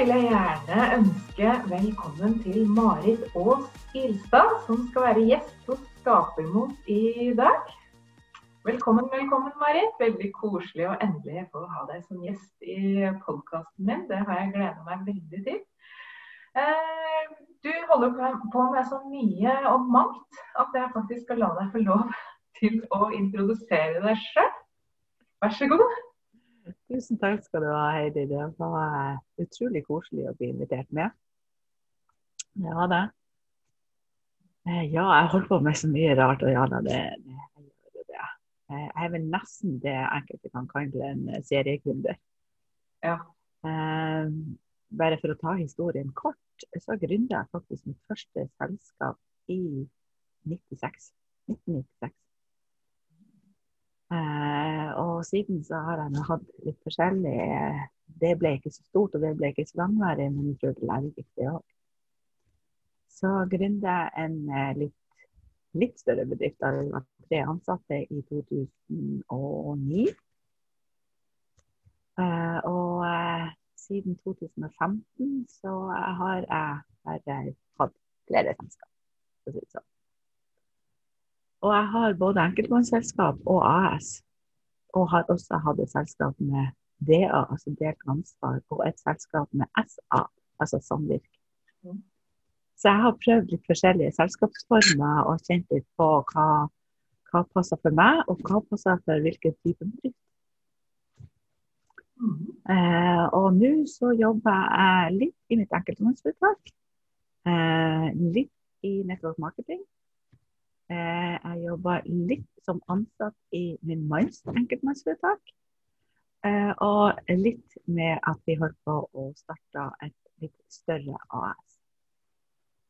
Vil jeg gjerne ønske velkommen til Marit Aas Ilstad, som skal være gjest hos Skapermot i dag. Velkommen, velkommen, Marit. Veldig koselig å endelig få ha deg som gjest i podkasten min. Det har jeg gledet meg veldig til. Eh, du holder på med så mye og mangt at jeg faktisk skal la deg få lov til å introdusere deg sjøl. Vær så god. Tusen takk skal du ha, Heidi. Det var utrolig koselig å bli invitert med. Ja da. Eh, ja, jeg holder på med så mye rart, og ja da, det, det, det, det. Eh, Jeg er vel nesten det enkelte kan kalle en seriegründer. Ja. Eh, bare for å ta historien kort, så gründa jeg faktisk mitt første selskap i 96. 1996. Eh, og siden så har jeg hatt litt forskjellig Det ble ikke så stort, og det ble ikke så langvarig, men jeg tror det er viktig òg. Så gründa jeg en eh, litt, litt større bedrift. Da vi var tre ansatte i 2009. Eh, og eh, siden 2015 så har jeg bare hatt flere selskap. for å si det sånn. Og jeg har både enkeltmannsselskap og AS. Og har også hatt et selskap med DA, altså delt ansvar, og et selskap med SA, altså samvirke. Så jeg har prøvd litt forskjellige selskapsformer og kjent litt på hva, hva passer for meg, og hva passer for hvilken type bedrift. Eh, og nå så jobber jeg litt i mitt enkeltmannsforetak. Eh, litt i network marketing. Eh, jeg jobber litt som ansatt i min manns enkeltmannsforetak. Eh, og litt med at vi holdt på å starte et litt større AS.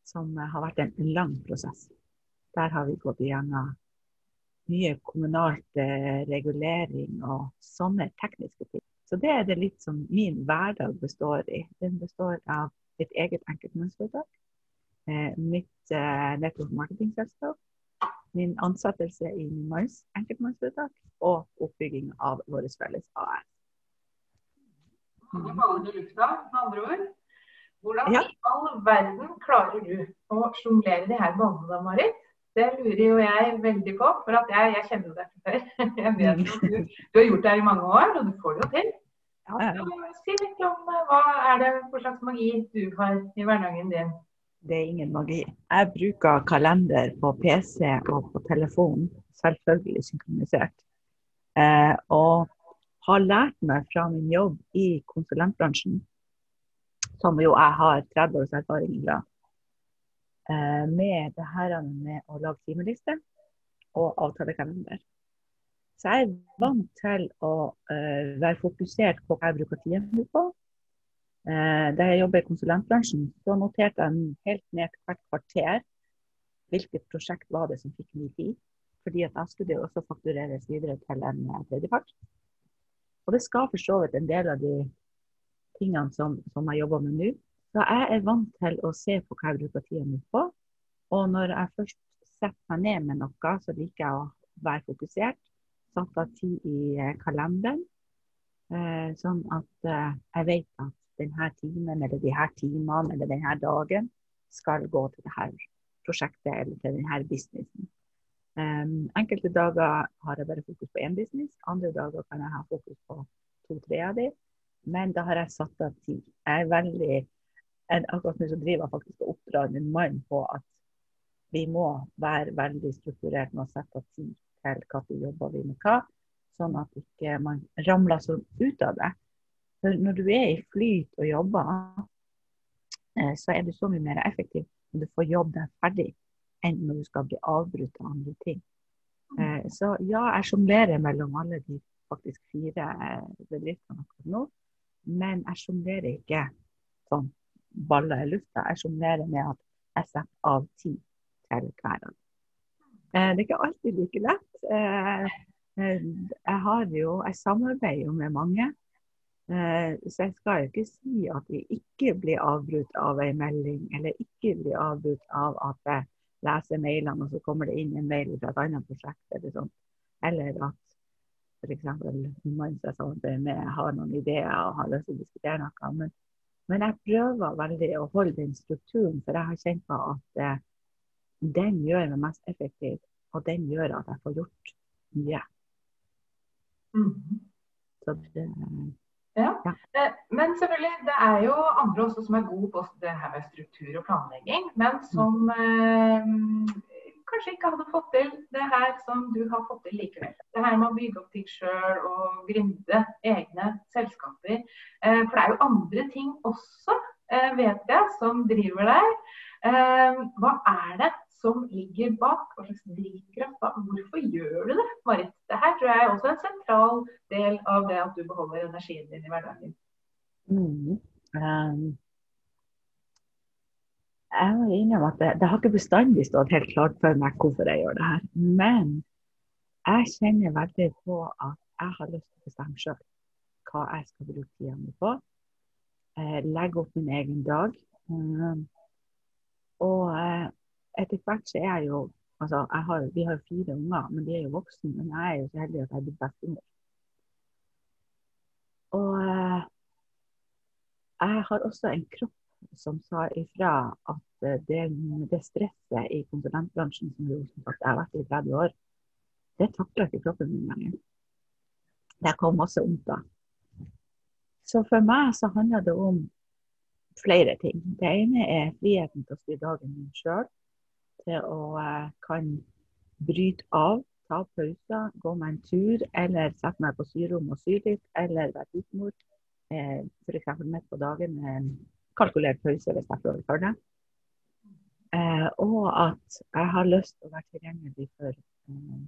Som har vært en lang prosess. Der har vi gått igjennom mye kommunalt eh, regulering og sånne tekniske ting. Så det er det litt som min hverdag består i. Den består av mitt eget enkeltmannsforetak, mitt network marketing-selskap, min ansettelse i min enkeltmannsforetak og oppbygging av vår felles AS. Mange baller i lufta, med andre ord. Hvordan Ja. i all verden klarer du å sjonglere de her ballene da, Marit? Det lurer jo jeg veldig på, for jeg, jeg kjenner jo deg fra før. Jeg vet jo du, du har gjort det her i mange år, og du får det jo til. Ja, ja. Si litt om eh, hva er det for slags magi du har i hverdagen din? Det er ingen magi. Jeg bruker kalender på PC og på telefon, selvfølgelig synkronisert. Eh, og har lært meg fra min jobb i konsulentbransjen, som jo jeg har 30 års erfaring fra, eh, med det her med å lage timeliste og avtalekalender. Så jeg er vant til å eh, være fokusert på hva jeg bruker tida mi på. Eh, da jeg jobber i konsulentbransjen, så noterte jeg helt ned til hvert kvarter hvilket prosjekt var det som fikk mye tid. Fordi at da skulle det også faktureres videre til en eh, tredjepart. Og det skal for så vidt en del av de tingene som, som jeg jobber med nå. Så jeg er vant til å se på hva jeg bruker tida mi på. Og når jeg først setter meg ned med noe, så liker jeg å være fokusert. Satt av tid i eh, kalenderen. Sånn at jeg vet at denne timen eller de her timene eller denne dagen skal gå til dette prosjektet eller til denne businessen. Um, enkelte dager har jeg bare fokus på én business, andre dager kan jeg ha fokus på to-tre av dem. Men da har jeg satt av tid. Jeg er veldig, akkurat nå så driver jeg faktisk og oppdrar min mann på at vi må være veldig strukturert med å sette av tid til hva vi jobber vi med hva, sånn at ikke man ramler sånn ut av det. Når du er i flyt og jobber, eh, så er du så mye mer effektiv når du får jobb deg ferdig, enn når du skal bli avbrutt av andre ting. Eh, Så ja, jeg sjonglerer mellom alle de faktisk fire eh, bedriftene akkurat nå. Men jeg sjonglerer ikke sånn baller i lufta. Jeg sjonglerer med at jeg setter av tid til hver dag. Det er ikke alltid like lett. Jeg har jo, jeg samarbeider jo med mange. Eh, Så jeg skal ikke si at jeg ikke blir avbrutt av en melding, eller ikke blir avbrutt av at jeg leser mailene, og så kommer det inn en mail fra et annet prosjekt. Eller sånt. Eller at f.eks. mannen jeg samarbeider med, har noen ideer og har lyst til å diskutere noe. Men Men jeg prøver veldig å holde den strukturen, for jeg har kjent på at eh, den gjør meg mest effektiv, og den gjør at jeg får gjort mye. Mm. Så det, Ja. Eh, Men selvfølgelig, det er jo andre også som er gode på det her med struktur og planlegging, men som eh, kanskje ikke hadde fått til det her som du har fått til likevel. Det her med å bygge opp ting sjøl og gründe egne selskaper. Eh, for det er jo andre ting også, eh, vet jeg, som driver deg. Eh, hva er det som ligger bak? Hva slags drivkraft? Hvorfor gjør du det, Marit? Det her tror jeg er også en sentral del av det at du beholder energien din i hverdagen. mm, um, jeg må innrømme at det, det har ikke bestandig stått helt klart for meg hvorfor jeg gjør det her. Men jeg kjenner veldig på at jeg har lyst til å bestemme sjøl hva jeg skal bruke tida mi på. Eh, legge opp min egen dag. Um, og eh, etter hvert så er jeg jo altså jeg har, Vi har jo fire unger, men de er jo voksne. Men jeg er jo så heldig at jeg blir bestemor. Og eh, jeg har også en kropp som sa ifra at eh, det, det stresset i konsulentbransjen som jo som sagt, jeg har vært i 30 år, det takler ikke kroppen min lenger. Det kom masse vondt da. Så for meg så handler det om flere ting. Det ene er friheten til å styre dagen min sjøl. Til å eh, kan bryte av, ta pauser, gå meg en tur, eller sette meg på syrom og sy litt, eller være husmor. Eh, F.eks. midt på dagen med en kalkulert pause hvis jeg får for det. Eh, og at jeg har lyst til å være tilgjengelig for eh,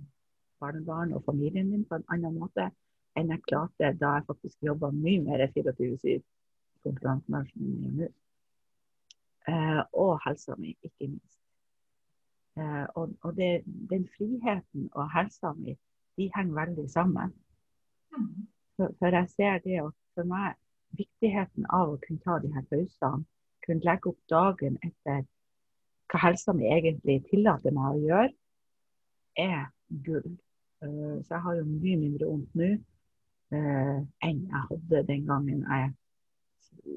barnebarn og familien min på en annen måte enn jeg klarte da jeg faktisk jobba mye mer 24-7 i konkurransebransjen enn jeg nå. Eh, og helsa mi, ikke minst. Eh, og og det, den friheten og helsa mi, de henger veldig sammen. For, for jeg ser det at for meg, viktigheten av å kunne ta de her pausene, kunne legge opp dagen etter hva helsa mi egentlig tillater meg å gjøre, er gull. Eh, Så jeg har jo mye mindre vondt nå eh, enn jeg hadde den gangen jeg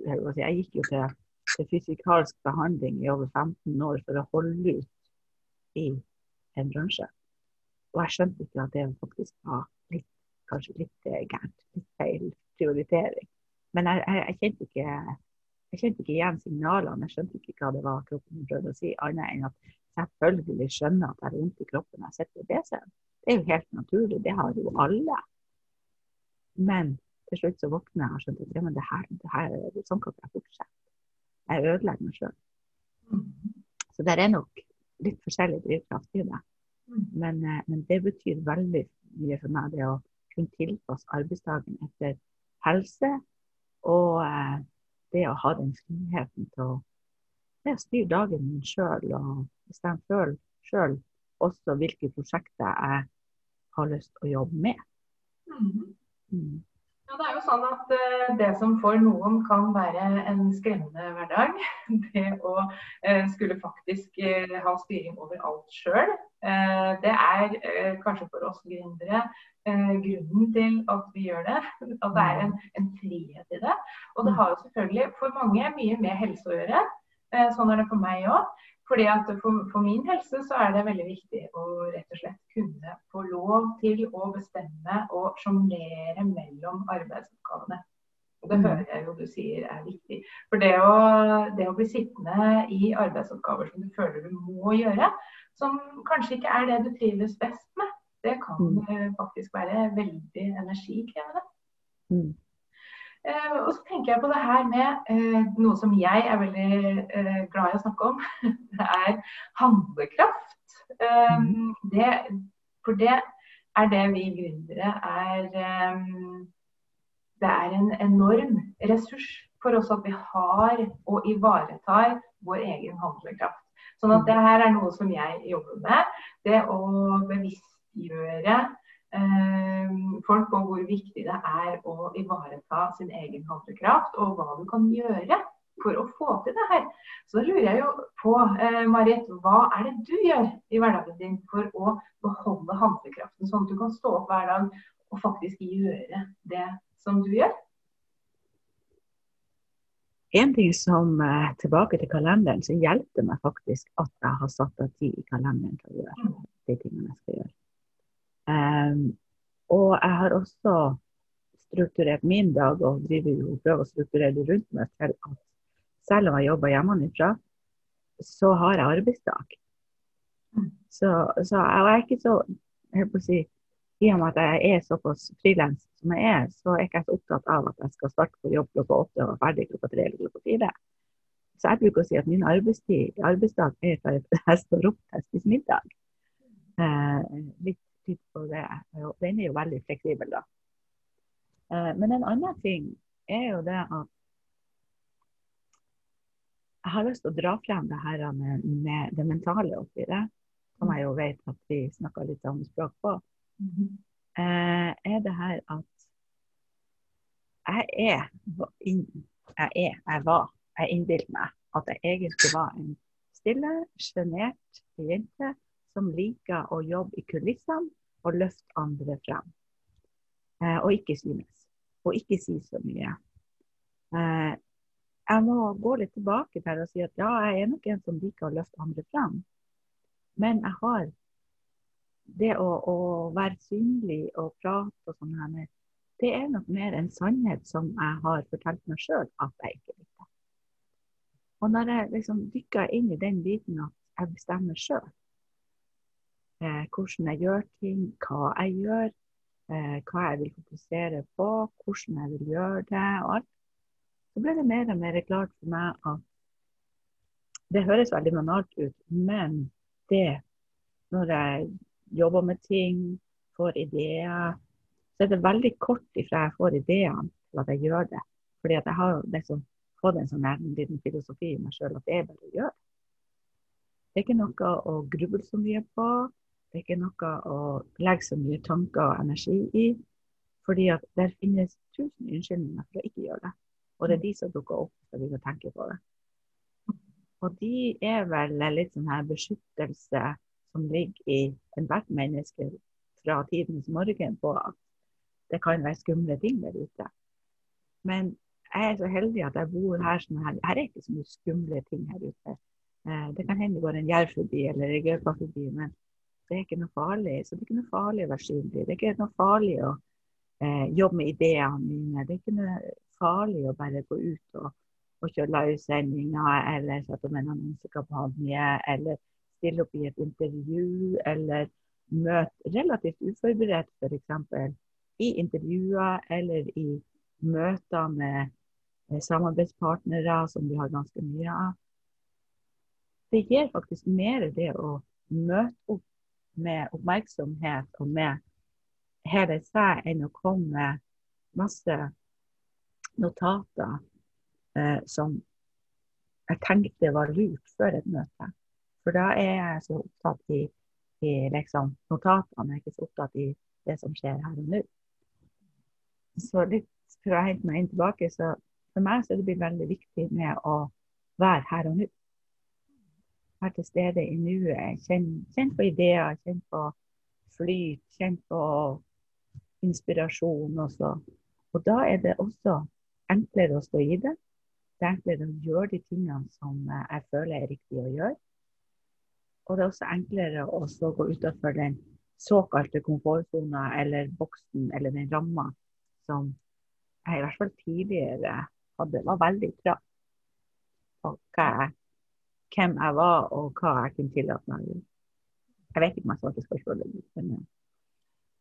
jeg, jeg gikk jo til, til fysikalsk behandling i over 15 år for å holde ut i en bransje. Og jeg skjønte ikke at det faktisk var litt, kanskje litt eh, gærent. Litt feil prioritering. Men jeg, jeg, jeg, kjente ikke, jeg kjente ikke igjen signalene. Jeg skjønte ikke hva det var kroppen min prøvde å si, annet enn at selvfølgelig skjønner at jeg har vondt i kroppen når jeg sitter ved PC-en. Det er jo helt naturlig, det har jo alle. Men til slutt så våkner jeg og skjønner at ja, men det her, det her, sånn kan jeg fortsette. Jeg ødelegger meg sjøl. Mhm. Så det er nok litt forskjellig drivkraft i det. Mhm. Men, eh, men det betyr veldig mye for meg, det å kunne tilpasse arbeidsdagen etter helse. Og eh, det å ha den friheten til å, styre dagen min sjøl og bestemme sjøl også hvilke prosjekter jeg har lyst til å jobbe med. Mhm. Mm. Ja, det er jo sånn at eh, Det som for noen kan være en skremmende hverdag, det å eh, skulle faktisk eh, ha styring over alt sjøl, det er kanskje for oss gründere grunnen til at vi gjør det. At det er en, en frihet i det. Og det har jo selvfølgelig for mange mye med helse å gjøre. Sånn er det for meg òg. Fordi at for, for min helse så er det veldig viktig å rett og slett kunne få lov til å bestemme og sjonglere mellom arbeidsoppgavene. Og Det hører jeg jo du sier er viktig. For det å, det å bli sittende i arbeidsoppgaver som du føler du må gjøre, som kanskje ikke er det du trives best med, det kan Mm. eh, faktisk være veldig energikrevende. Mm. Eh, og så tenker jeg på det her med eh, noe som jeg er veldig eh, glad i å snakke om. Det er handlekraft. Eh, det, for det er det vi gründere er Det er en enorm ressurs for oss at vi har og ivaretar vår egen handlekraft. Sånn at det her er noe som jeg jobber med. Det å bevisstgjøre folk på hvor viktig det er å ivareta sin egen handlekraft, og hva du kan gjøre for å få til det her. Så da lurer jeg jo på, eh, Marit, hva er det du gjør i hverdagen din for å beholde handlekraften, sånn at du kan stå opp hver dag og faktisk gjøre det som du gjør? en ting som eh, Tilbake til kalenderen, så hjelper meg faktisk at jeg har satt av tid i kalenderen til å gjøre de tingene jeg skal gjøre. Um, og jeg har også strukturert min dag og driver jo prøver å strukturere det rundt meg til at selv om jeg jobber hjemmefra, så har jeg arbeidsdag. Så, så jeg er ikke så jeg på å si, I og med at jeg er såpass frilans som jeg er, så er jeg ikke så opptatt av at jeg skal starte på jobb klokka åtte og være ferdig klokka tre eller klokka fire. Så jeg bruker å si at min arbeidstid, arbeidsdag er fra jeg står opp til jeg spiser middag. Eh, litt tid på det. Og den er jo veldig fleksibel, da. Eh, men en annen ting er jo det at jeg har lyst til å dra frem det her med, med det mentale oppi det som jeg jo vet at vi snakker litt samme språk på, mm-hmm. eh, er det her at jeg er, jeg er, jeg var, jeg innbilte meg at jeg egentlig var en stille, sjenert jente som liker å jobbe i kulissene og løfte andre frem. Eh, og ikke synes. Og ikke si så mye. Eh, jeg må gå litt tilbake der og si at ja, jeg er nok en som liker å løfte andre frem. Men jeg har det å, å være synlig og prate og sånn her, det er nok mer en sannhet som jeg har fortalt meg sjøl at jeg ikke liker. Og når jeg liksom dykker inn i den biten at jeg bestemmer sjøl hvordan jeg gjør ting, hva jeg gjør, eh, hva jeg vil fokusere på, hvordan jeg vil gjøre det og alt, så ble det mer og mer klart for meg at det høres veldig banalt ut, men det når jeg jobber med ting, får ideer. Så er det veldig kort ifra jeg får ideene til at jeg gjør det. Fordi jeg har liksom fått en sånn liten filosofi i meg sjøl at det er bare å gjøre. Det er ikke noe å gruble så mye på. Det er ikke noe å legge så mye tanker og energi i. Fordi at der finnes tusen unnskyldninger for å ikke gjøre det. Og det er de som dukker opp når vi tenker på det. Og de er vel litt sånn her beskyttelse som ligger i ethvert menneske fra tidens morgen på at det kan være skumle ting der ute. Men jeg er så heldig at jeg bor her som her. Her er ikke så mye skumle ting her ute. Eh, det kan hende det går en jerv forbi eller en gaupe forbi, men det er ikke noe farlig. Så det er ikke noe farlig å være synlig. Det er ikke noe farlig å eh, jobbe med ideene mine. Det er ikke noe farlig å bare gå ut og og kjøre livesendinger eller sette opp en annonsekampanje eller stille opp i et intervju eller møte relativt uforberedt f.eks. i intervjuer eller i møter med samarbeidspartnere som vi har ganske mye av. Det gir faktisk mer det å møte opp med oppmerksomhet og med hele seg enn å komme med masse notater eh, som jeg tenkte var lurt før et møte. For da er jeg så opptatt i, i liksom, notatene, jeg er ikke så opptatt i det som skjer her og nå. Så litt for å hente meg inn tilbake, så for meg så er det blitt veldig viktig med å være her og nå. Være til stede i nuet. Kjenn, kjenn på ideer, kjenn på flyt, kjenn på inspirasjon også. Og da er det også enklere å stå i det det er enklere å gjøre de tingene som eh, jeg føler er riktig å gjøre. Og det er også enklere å gå utenfor den såkalte komfortsona eller boksen eller den ramma som jeg i hvert fall tidligere hadde, var veldig bra på hvem jeg var og hva jeg kunne tillate meg å gjøre. Jeg vet ikke om jeg svarte spørsmålet. Men, eh,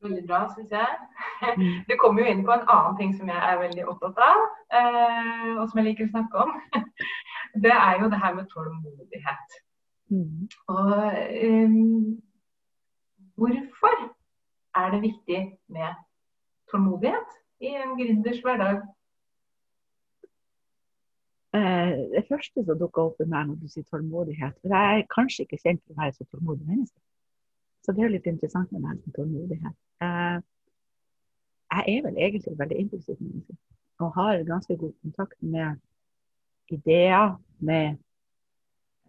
Veldig bra, syns jeg. Mm. Du kommer jo inn på en annen ting som jeg er veldig opptatt av, eh, og som jeg liker å snakke om. Det er jo det her med tålmodighet. Mm. Og um, hvorfor er det viktig med tålmodighet i en gründers hverdag? Eh, det første som dukker opp i meg når du sier tålmodighet For jeg er kanskje ikke kjent for å være så tålmodig menneske. Så det er jo litt interessant med det med tålmodighet. Eh, jeg er vel egentlig veldig impulsiv menneske. Og har ganske god kontakt med ideer, med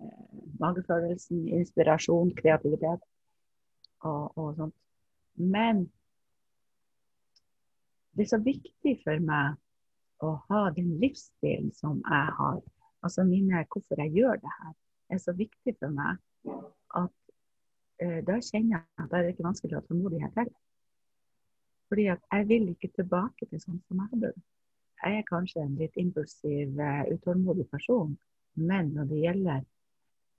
eh, magefølelsen, inspirasjon, kreativitet og, og, sånt. Men det er så viktig for meg å ha den livsstilen som jeg har. Altså mine, hvorfor jeg gjør det her, er så viktig for meg at eh, da kjenner jeg at det er ikke vanskelig å ha tålmodighet heller. Fordi at jeg vil ikke tilbake til sånn som jeg hadde. Jeg er kanskje en litt impulsiv, uh, utålmodig person, men når det gjelder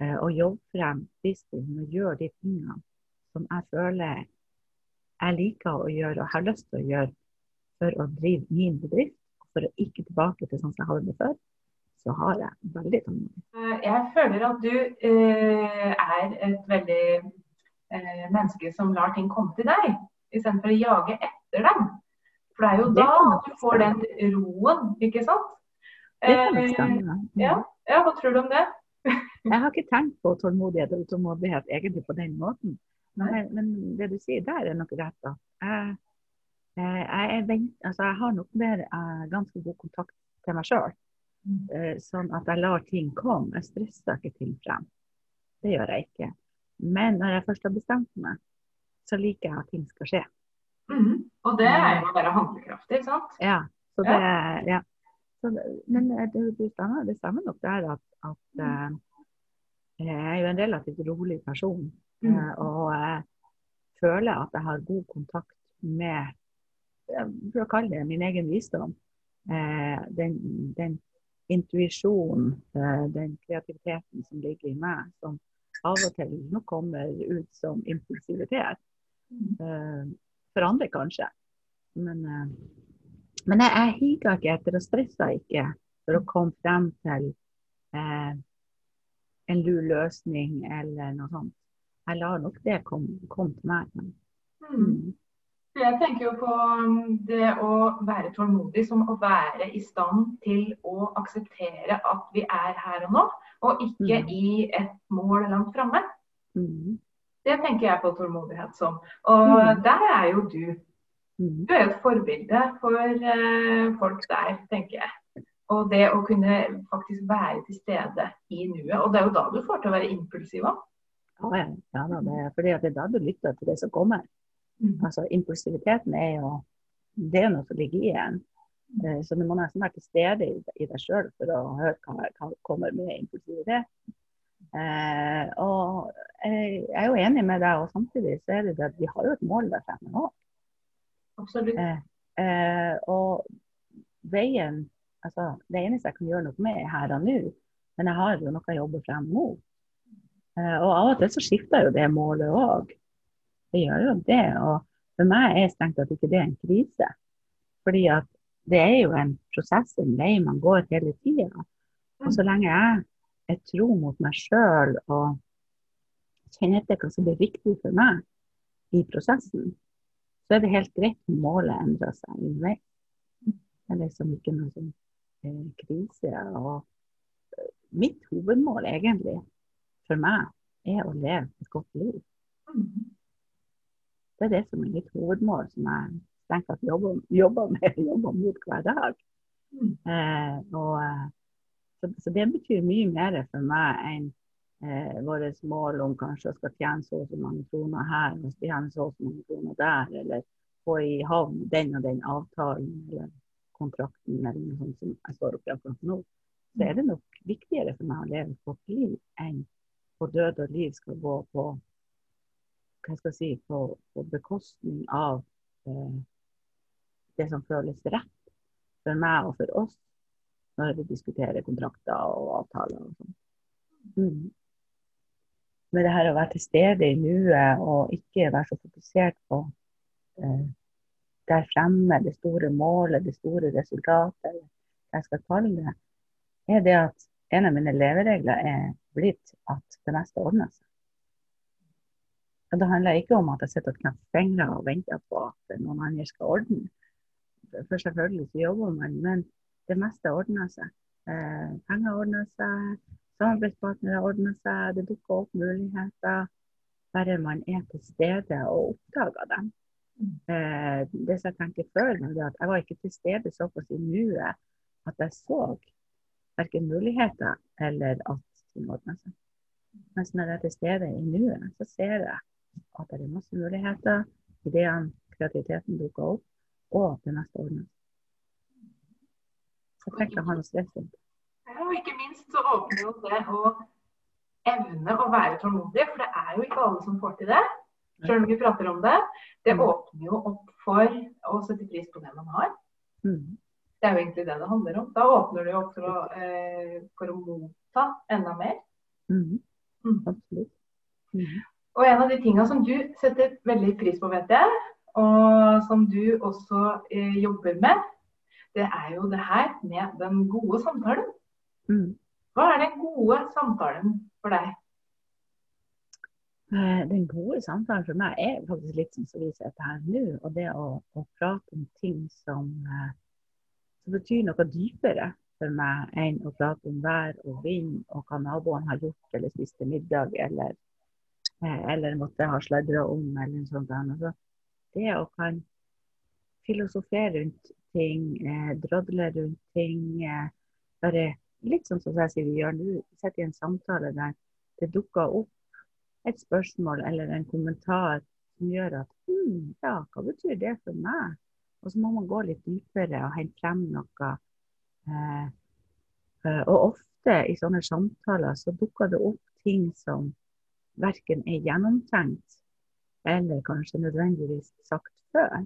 uh, å jobbe frem livsstilen og gjøre de tingene som jeg føler jeg liker å gjøre og har lyst til å gjøre for å drive min bedrift, for å ikke tilbake til sånn som jeg hadde det før, så har jeg veldig tålmodighet. Eh, jeg føler at du eh, er et veldig eh, menneske som lar ting komme til deg, istedenfor å jage etter dem. For det er jo da du får den roen, ikke sant? Det kan eh. Ja. ja, hva tror du om det? jeg har ikke tenkt på tålmodighet og utålmodighet egentlig på den måten. Nei. men, det du sier der, er nok rett. da. Jeg, jeg, vent, altså, jeg har nok mer uh, ganske god kontakt til meg sjøl. Mm. Uh, sånn at jeg lar ting komme. Jeg stresser ikke ting frem. Det gjør jeg ikke. Men når jeg først har bestemt meg, så liker jeg at ting skal skje. Mm. Og det er jo å være handlekraftig, ikke sant? Ja. Så det, ja. Så, men det, det, stemmer, nok der at, at uh, jeg er jo en relativt rolig person. Mm. Eh, og jeg føler at jeg har god kontakt med for å kalle det min egen visdom. Eh, den, den intuisjonen, eh, den kreativiteten som ligger i meg, som av og til nå kommer ut som impulsivitet. Mm. For andre kanskje. Men, men jeg, jeg higer ikke etter og stresser ikke for å komme frem til eh, en lur løsning eller noe sånt jeg lar nok det komme, kom til meg. Mm. Jeg tenker jo på um, det å være tålmodig som å være i stand til å akseptere at vi er her og nå, og ikke mm. i et mål langt framme. Mm. Det tenker jeg på tålmodighet som. Og mm. der er jo du. Mm. Du er jo et forbilde for uh, folk der, tenker jeg. Og det å kunne faktisk være til stede i nuet. Og det er jo da du får til å være impulsiv òg. Ja, ja det er fordi det er da du lytter til det som kommer. Mm. Altså Impulsiviteten er jo det er noe som ligger i en. Eh, så du må nesten være til stede i, deg sjøl for å høre hva som kommer med impulsivitet. Eh, og jeg er jo enig med deg, og samtidig så er det det at vi har jo et mål der fremme nå. Absolutt. Eh, eh, og veien altså Det eneste jeg kan gjøre noe med, er her og nå. Men jeg har jo noe å jobbe frem mot. Eh, og av og til så skifter jo det målet òg. Det gjør jo det. Og for meg er strengt tatt ikke det en krise. Fordi at det er jo en prosess, en vei man går hele tida. Og så lenge jeg er tro mot meg sjøl og kjenner etter hva som blir viktig for meg i prosessen, så er det helt greit om målet endrer seg underveis. Det er liksom ikke noe sånn eh, krise. Og eh, mitt hovedmål egentlig for meg er å leve et godt liv. Det er det som er mitt hovedmål, som jeg strengt tatt jobber, jobber, med, jobber mot hver dag. Eh, og, eh, så, så, det betyr mye mer for meg enn eh, vårt mål om kanskje å skal tjene så og så mange kroner her og tjene så og så mange kroner der, eller få i havn den og den avtalen eller kontrakten eller noe sånt som jeg står oppi akkurat nå. Så er det nok viktigere for meg å leve et godt liv enn på død og liv skal gå på hva skal jeg si, på, på bekostning av eh, det som føles rett for meg og for oss når vi diskuterer kontrakter og avtaler og sånn. Mm. Men det her å være til stede i nuet og ikke være så fokusert på eh, der fremme, det store målet, det store resultatet, eller hva jeg skal kalle det, er det at en av mine leveregler er blitt at det meste ordner seg. Det handler ikke om at jeg sitter og knepper fingre og venter på at noen andre skal ordne. For selvfølgelig så jobber man, men det meste ordner seg. Eh, penger ordner seg, samarbeidspartnere ordner seg, det dukker opp muligheter. Bare man er til stede og oppdager dem. Eh, det som jeg tenker før, var at jeg var ikke til stede såpass i nuet at jeg så verken muligheter eller at ting ordner seg. Mens når jeg er til stede i nuet, så ser jeg at det er masse muligheter. Ideene, kreativiteten dukker opp, og det neste ordner. Så tenker han oss rett noe stress. Ja, og ikke minst så åpner jo det å evne å være tålmodig, for det er jo ikke alle som får til det. Selv om vi prater om det. Det Mm. åpner jo opp for å sette pris på det man har. Mm. Det er jo egentlig det det handler om. Da åpner det jo opp for å, eh, for å motta enda mer. Mm. Mm. Absolutt. Mm. Og en av de tinga som du setter veldig pris på, vet jeg, og som du også eh, jobber med, det er jo det her med den gode samtalen. Mm. Hva er den gode samtalen for deg? Eh, Den gode samtalen for meg er faktisk litt som vi sitter her nå, og det å, å prate om ting som, eh, som betyr noe dypere for meg enn å prate om vær og vind og hva naboene har gjort eller spist til middag eller, eller måtte ha sladra om eller noe sånt. Altså, det å kan filosofere rundt ting, eh, drodle rundt ting, eh, bare litt sånn som jeg sier vi gjør nå, sitter i en samtale der det dukker opp et spørsmål eller en kommentar som gjør at hm, ja, hva betyr det for meg? Og så må man gå litt dypere og hente frem noe. Eh, eh, og ofte i sånne samtaler så dukker det opp ting som verken er gjennomtenkt eller kanskje nødvendigvis sagt før.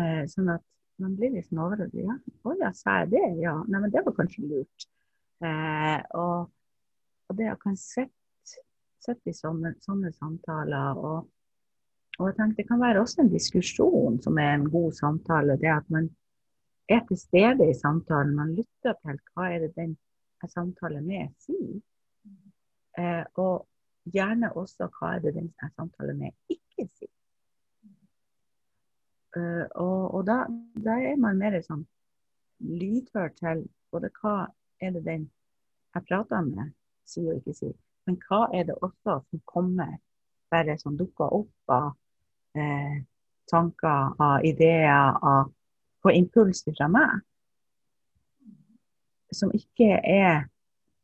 Eh, sånn at man blir sånn overrasket. Ja, å ja, sa jeg det? Ja. Nei, men det var kanskje lurt. Eh, og, og det å kan sitte sitte i sånne, sånne samtaler. Og, og jeg tenker Det kan være også en diskusjon som er en god samtale. Det at man er til stede i samtalen. Man lytter til hva er det den jeg samtaler med sier. Eh, og gjerne også hva er det den jeg samtaler med ikke sier. Uh, og og da, da er man mer sånn lydhør til både hva er det den jeg prater med, sier og ikke sier. Men hva er det også som kommer, bare som dukker opp av eh, tanker, av ideer, av, på impuls fra meg? Som ikke er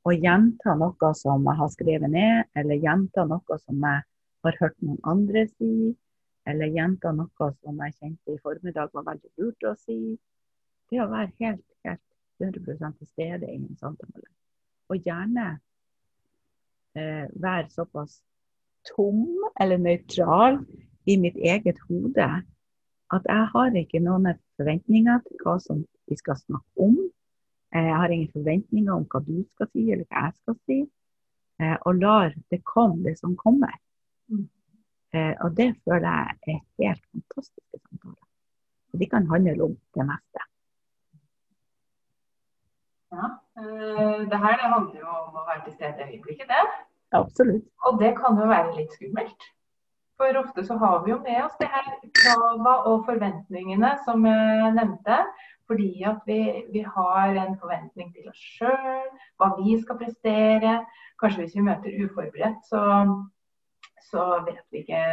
å gjenta noe som jeg har skrevet ned, eller gjenta noe som jeg har hørt noen andre si, eller gjenta noe som jeg kjente i formiddag var veldig lurt å si. Det å være helt, helt 100 til stede i en samtale. Og gjerne eh, være såpass tom eller nøytral i mitt eget hode at jeg har ikke noen forventninger til hva som vi skal snakke om. Eh, Jeg har ingen forventninger om hva du skal si eller hva jeg skal si. Eh, og lar det komme, det som kommer. Mm. Eh, og det føler jeg er helt fantastiske samtaler. Og de kan handle om det meste. Ja, det her det handler jo om å være til stede i øyeblikket, det. Absolutt. Og det kan jo være litt skummelt. For ofte så har vi jo med oss det her krava og forventningene som jeg nevnte. Fordi at vi, vi har en forventning til oss sjøl, hva vi skal prestere. Kanskje hvis vi møter uforberedt, så, så vet vi ikke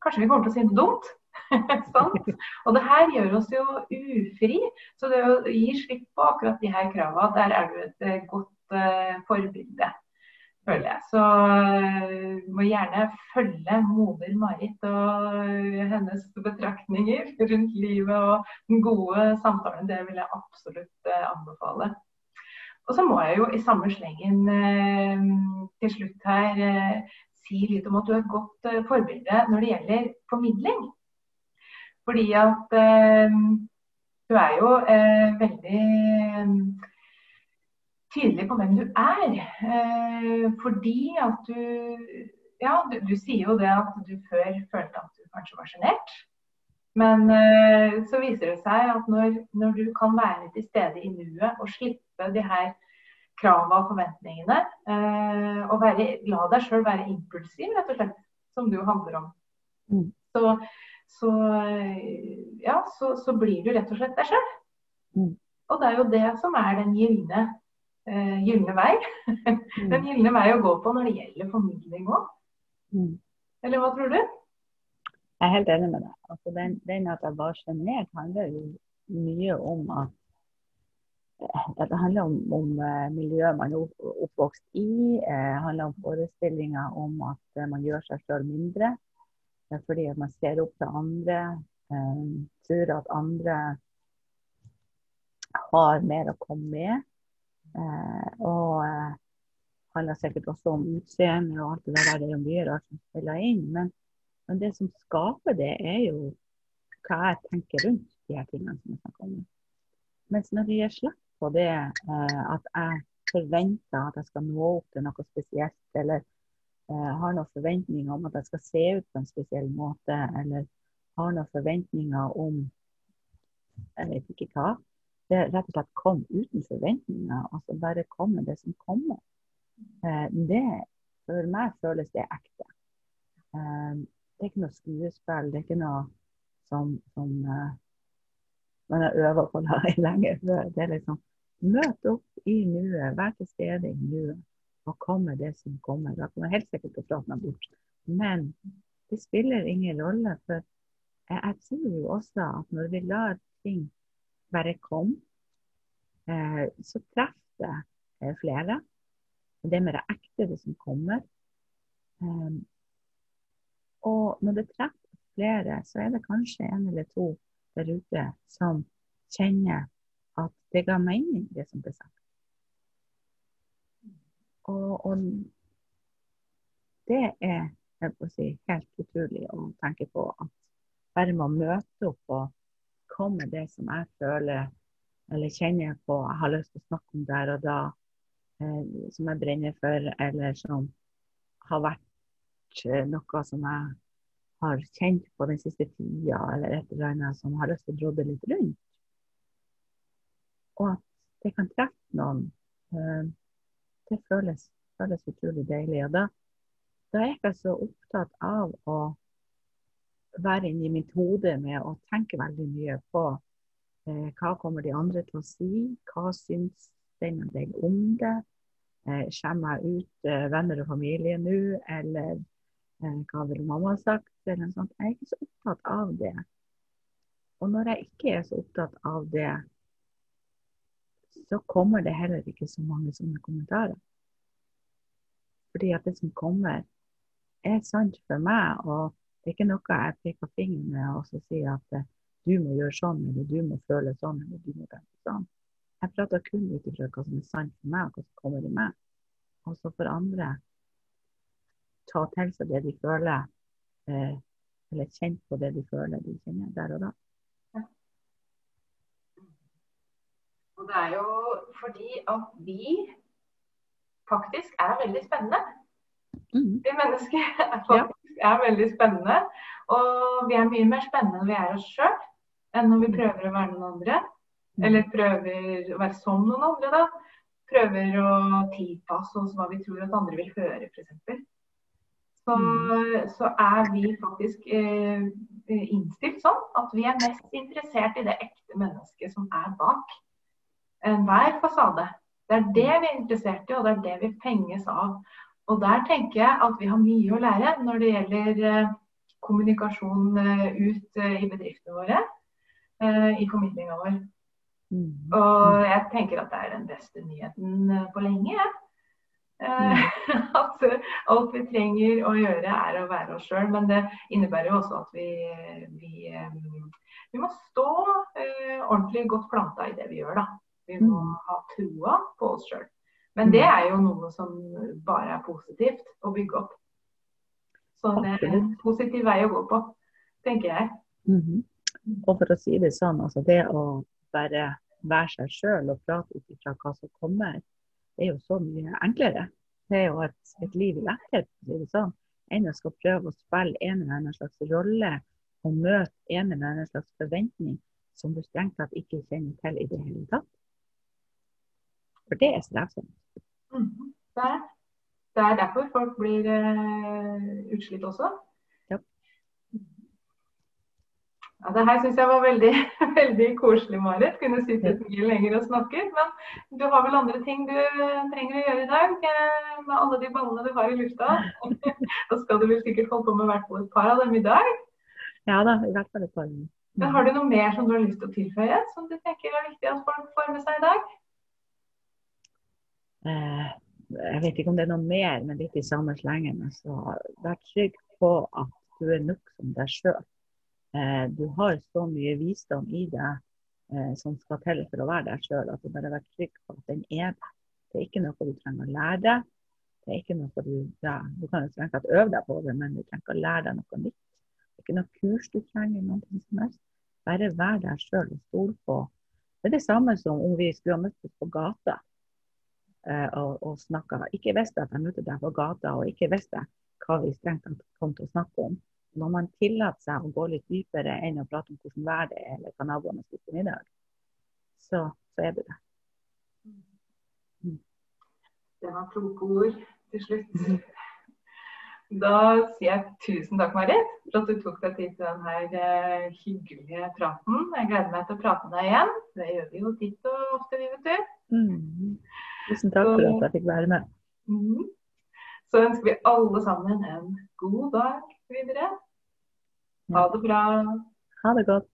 Kanskje vi kommer til å si noe dumt. Sant? Og det her gjør oss jo ufri. Så det å gi slipp på akkurat de her krava, der er du et eh, godt uh, forbilde føler jeg. Så uh, må gjerne følge moder Marit og uh, hennes betraktninger rundt livet og den gode samtalen. Det vil jeg absolutt uh, anbefale. Og så må jeg jo i samme slengen til slutt her si litt om at du er et godt forbilde når det gjelder formidling. Fordi at du er jo veldig tydelig på hvem du er. Eh, fordi at du Ja, du, du, sier jo det at du før følte at du kanskje var sjenert. Men eh, så viser det seg at når, når, du kan være til stede i nuet og slippe de her kravene og forventningene, eh, og være, la deg sjøl være impulsiv, rett og slett, som du handler om, Mm. så, så, ja, så, så blir du rett og slett deg sjøl. Mm. Og det er jo det som er den gylne uh, gylne vei. Den gylne vei å gå på når det gjelder formidling òg. Mm. Eller hva tror du? Jeg er helt enig med deg. Altså, den, den at jeg var sjenert, handler jo mye om at det handler om, om uh, miljøet man er oppvokst i. Det handler om forestillinger om at man gjør seg selv mindre. fordi at man ser opp til andre. tror at andre har mer å komme med. Eh, og eh, handler sikkert også om utseende og alt det der. Det er jo mye rart som spiller inn. Men, men, det som skaper det, er jo hva jeg tenker rundt de her tingene som jeg snakker om. Mens når de gir slipp på det eh, at jeg forventer at jeg skal nå opp til noe spesielt, eller har noen forventninger om at jeg skal se ut på en spesiell måte, eller har noen forventninger om jeg vet ikke hva. Det rett og slett kom uten forventninger. altså Bare kommer det som kommer. Eh, det, for meg føles det ekte. Eh, det er ikke noe skuespill. Det er ikke noe som, som uh, man har øvd på lenge før. Det er liksom Møt opp i nuet, vær til stede i nuet, og kom med det som kommer. Da kommer helt sikkert til å prate meg bort. Men det spiller ingen rolle, for jeg, jeg, tror jo også at når vi lar ting bare kom. eh, så treffer det eh, flere. Det er mer ekte, det som kommer. Um, og når det treffer flere, så er det kanskje en eller to der ute som kjenner at det ga mening, det som ble sagt. Og, og det er jeg si, helt utrolig å tenke på at bare man møter opp og komme det som jeg føler eller kjenner på, jeg har lyst til å snakke om der og da, eh, som jeg brenner for, eller som har vært eh, noe som jeg har kjent på den siste tida, eller et eller annet som har lyst til å drodde litt rundt og at det kan treffe noen, eh, det føles, føles, utrolig deilig. Og da, da, er jeg ikke så opptatt av å være inni mitt hode med å tenke veldig mye på eh, hva kommer de andre til å si, hva syns den og den om det. Eh, Skjemmer jeg ut eh, venner og familie nå, eller eh, hva ville mamma sagt? Eller noe sånt. Jeg er ikke så opptatt av det. Og når jeg ikke er så opptatt av det, så kommer det heller ikke så mange sånne kommentarer. Fordi at det som kommer, er sant for meg. Og det er ikke noe jeg peker fingeren med og så sier at eh, du må gjøre sånn, eller du må føle sånn, eller du må tenke sånn. Jeg prater kun ut ifra hva som er sant for meg, og hva som kommer i meg. Og så får andre ta til seg det de føler, eh, eller kjenne på det de føler de kjenner der og da. Og det er jo fordi at vi faktisk er veldig spennende. Mm. Vi mennesker er faktisk ja. Er veldig spennende. Og vi er mye mer spennende når vi er oss sjøl, enn når vi mm. prøver å være noen andre. Mm. Eller prøver å være som noen andre, da. Prøver å tilpasse oss hva vi tror at andre vil høre, f.eks. Så, mm. så er vi faktisk eh, innstilt sånn at vi er mest interessert i det ekte mennesket som er bak enhver fasade. Det er det vi er interessert i, og det er det vi fenges av. Og der tenker jeg at vi har mye å lære når det gjelder eh, kommunikasjon eh, ut eh, i bedriftene våre. I formidlinga vår. Mm. Og jeg tenker at det er den beste nyheten på lenge. Ja. Mm. At alt vi trenger å gjøre, er å være oss sjøl. Men det innebærer jo også at vi, vi, vi må stå ordentlig godt planta i det vi gjør, da. Vi må mm. ha troa på oss sjøl. Men det er jo noe som bare er positivt å bygge opp. Så det er en positiv vei å gå på, tenker jeg. Mm -hmm. Og for å si det sånn, altså det å bare være seg sjøl og prate ut ifra hva som kommer, det er jo så mye enklere. Det er jo et, et liv i letthet, for å si det sånn, enn å skal prøve å spille en eller annen slags rolle og møte en eller annen slags forventning som du strengt tatt ikke kjenner til i det hele tatt. For det er strevsomt. Mm, det, er. det er derfor folk blir uh, utslitt også. Ja. Ja, det her syns jeg var veldig, veldig koselig, Marit. Kunne sittet mye lenger og snakket. Men du har vel andre ting du trenger å gjøre i dag? Eh, med alle de ballene du har i lufta. Da skal du vel sikkert holde på med hvert et par av dem i dag? Ja da, i hvert fall et par. Men har du noe mer som du har lyst til å tilføye, som du tenker er viktig at folk får med seg i dag? Eh, jeg vet ikke om det er noe mer, men litt i samme slengen. Så vær trygg på at du er nok som deg sjøl. Eh, du har så mye visdom i deg eh, som skal til for å være deg sjøl. At du bare er trygg på at den er der. Det er ikke noe du trenger å lære deg. Det er ikke noe du ja, Du kan jo strengt tatt øve deg på det, men du trenger ikke å lære deg noe nytt. Det er ikke noe kurs du trenger. noe som helst. Bare vær deg sjøl og stol på. Det er det samme som om vi skulle ha møttes på gata og, og snakka. Ikke visste at jeg møtte deg på gata, og ikke visste hva vi strengt tatt kom til å snakke om. Når man tillater seg å gå litt dypere enn å prate om hvordan været er, eller hva naboene spiser middag, så, så er det det. Mm. Det var kloke ord til slutt. Da sier jeg tusen takk, Marit, for at du tok deg tid til denne eh, hyggelige praten. Jeg gleder meg til å prate med deg igjen. Det gjør vi jo titt og ofte, vi, vet du. Mm. Tusen takk for at jeg fikk være med. Mm. Så ønsker vi alle sammen en god dag videre. Ha det bra. Ha det godt.